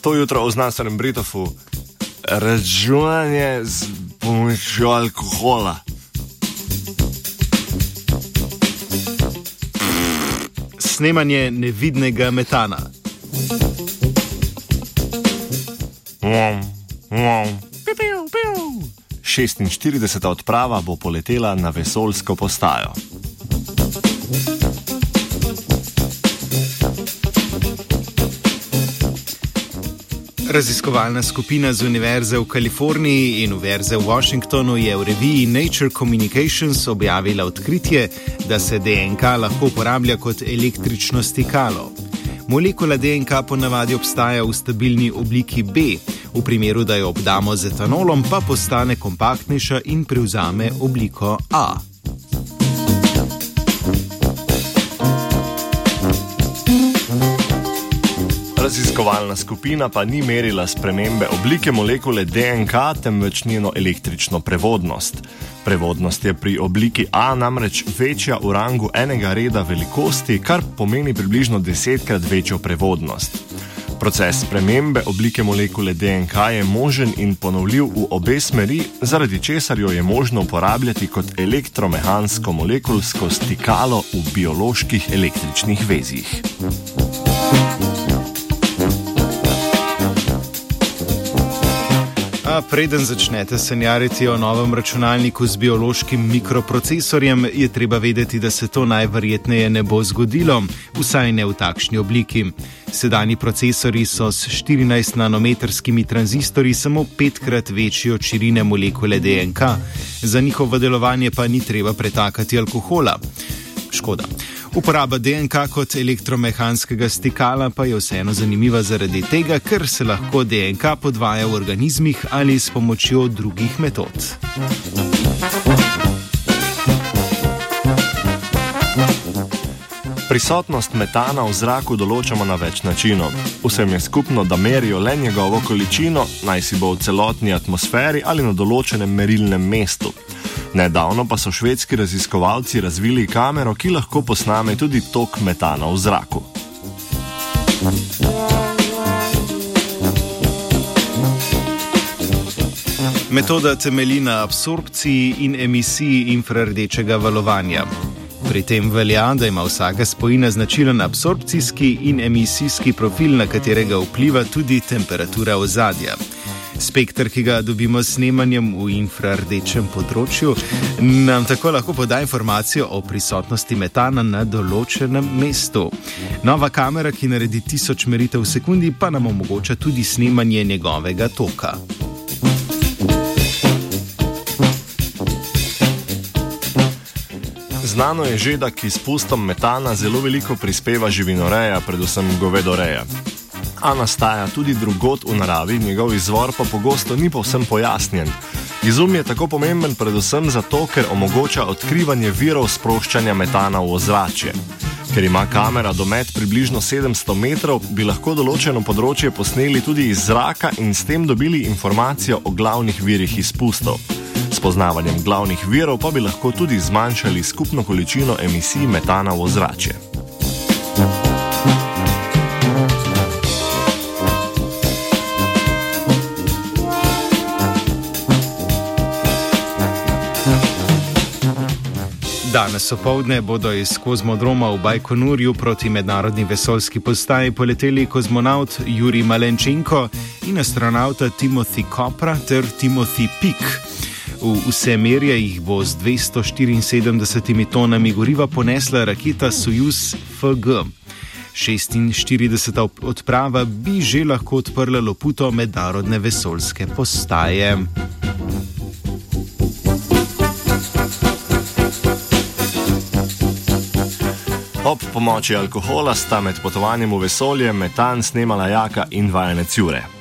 To jutro v znanstvenem Britofu računanje z pomočjo alkohola. Snemanje nevidnega metana. Wom, wom. 46. odprava bo poletela na vesoljsko postajo. Raziskovalna skupina z Univerze v Kaliforniji in Univerze v Washingtonu je v reviji Nature Communications objavila odkritje, da se DNK lahko uporablja kot električno stikalo. Molekula DNK ponavadi obstaja v stabilni obliki B, v primeru, da jo obdamo z etanolom, pa postane kompaktnejša in prevzame obliko A. Raziskovalna skupina pa ni merila spremembe oblike molekule DNK, temveč njeno električno prevodnost. Prevodnost je pri obliki A namreč večja v rangu enega reda velikosti, kar pomeni približno desetkrat večjo prevodnost. Proces spremembe oblike molekule DNK je možen in ponovljiv v obe smeri, zaradi česar jo je možno uporabljati kot elektromehansko molekulsko stikalo v bioloških električnih vezjih. A preden začnete sanjariti o novem računalniku z biološkim mikroprocesorjem, je treba vedeti, da se to najverjetneje ne bo zgodilo, vsaj ne v takšni obliki. Sedajni procesori so s 14 nanometrskimi tranzistorji samo petkrat večji od širine molekule DNK, za njihovo delovanje pa ni treba pretakati alkohola. Škoda. Uporaba DNK kot elektromehanskega stikala pa je vseeno zanimiva zaradi tega, ker se lahko DNK podvaja v organizmih ali s pomočjo drugih metod. Prisotnost metana v zraku določamo na več načinov. Vsem je skupno, da merijo le njegovo količino, naj si bo v celotni atmosferi ali na določenem merilnem mestu. Nedavno pa so švedski raziskovalci razvili kamero, ki lahko posname tudi tok metana v zraku. Metoda temelji na absorpciji in emisiji infrardečega valovanja. Pri tem velja, da ima vsaka spojina značilen absorpcijski in emisijski profil, na katerega vpliva tudi temperatura ozadja. Spektr, ki ga dobimo s snemanjem v infrardečem področju, nam tako lahko poda informacijo o prisotnosti metana na določenem mestu. Nova kamera, ki naredi tisoč meritev v sekundi, pa nam omogoča tudi snemanje njegovega toka. Znano je že, da k izpustom metana zelo veliko prispeva živinoreja, predvsem govedoreja. A nastaja tudi drugot v naravi, njegov izvor pa pogosto ni povsem pojasnjen. Izum je tako pomemben predvsem zato, ker omogoča odkrivanje virov sproščanja metana v ozračje. Ker ima kamera domet približno 700 metrov, bi lahko določeno področje posneli tudi iz zraka in s tem dobili informacijo o glavnih virih izpustov. S poznavanjem glavnih virov pa bi lahko tudi zmanjšali skupno količino emisij metana v ozračje. Danes opoldne bodo iz kozmodroma v Bajkonurju proti mednarodni vesoljski postaji poleteli kozmonaut Juri Malenčenko in astronauta Timothy Kopra ter Timothy Pik. V vse merje jih bo z 274 tonami goriva ponesla raketa Sojus FG. 46. odprava bi že lahko odprla loputo mednarodne vesoljske postaje. Ob pomoči alkohola sta med potovanjem v vesolje metan snemala jaka in vajenec Jure.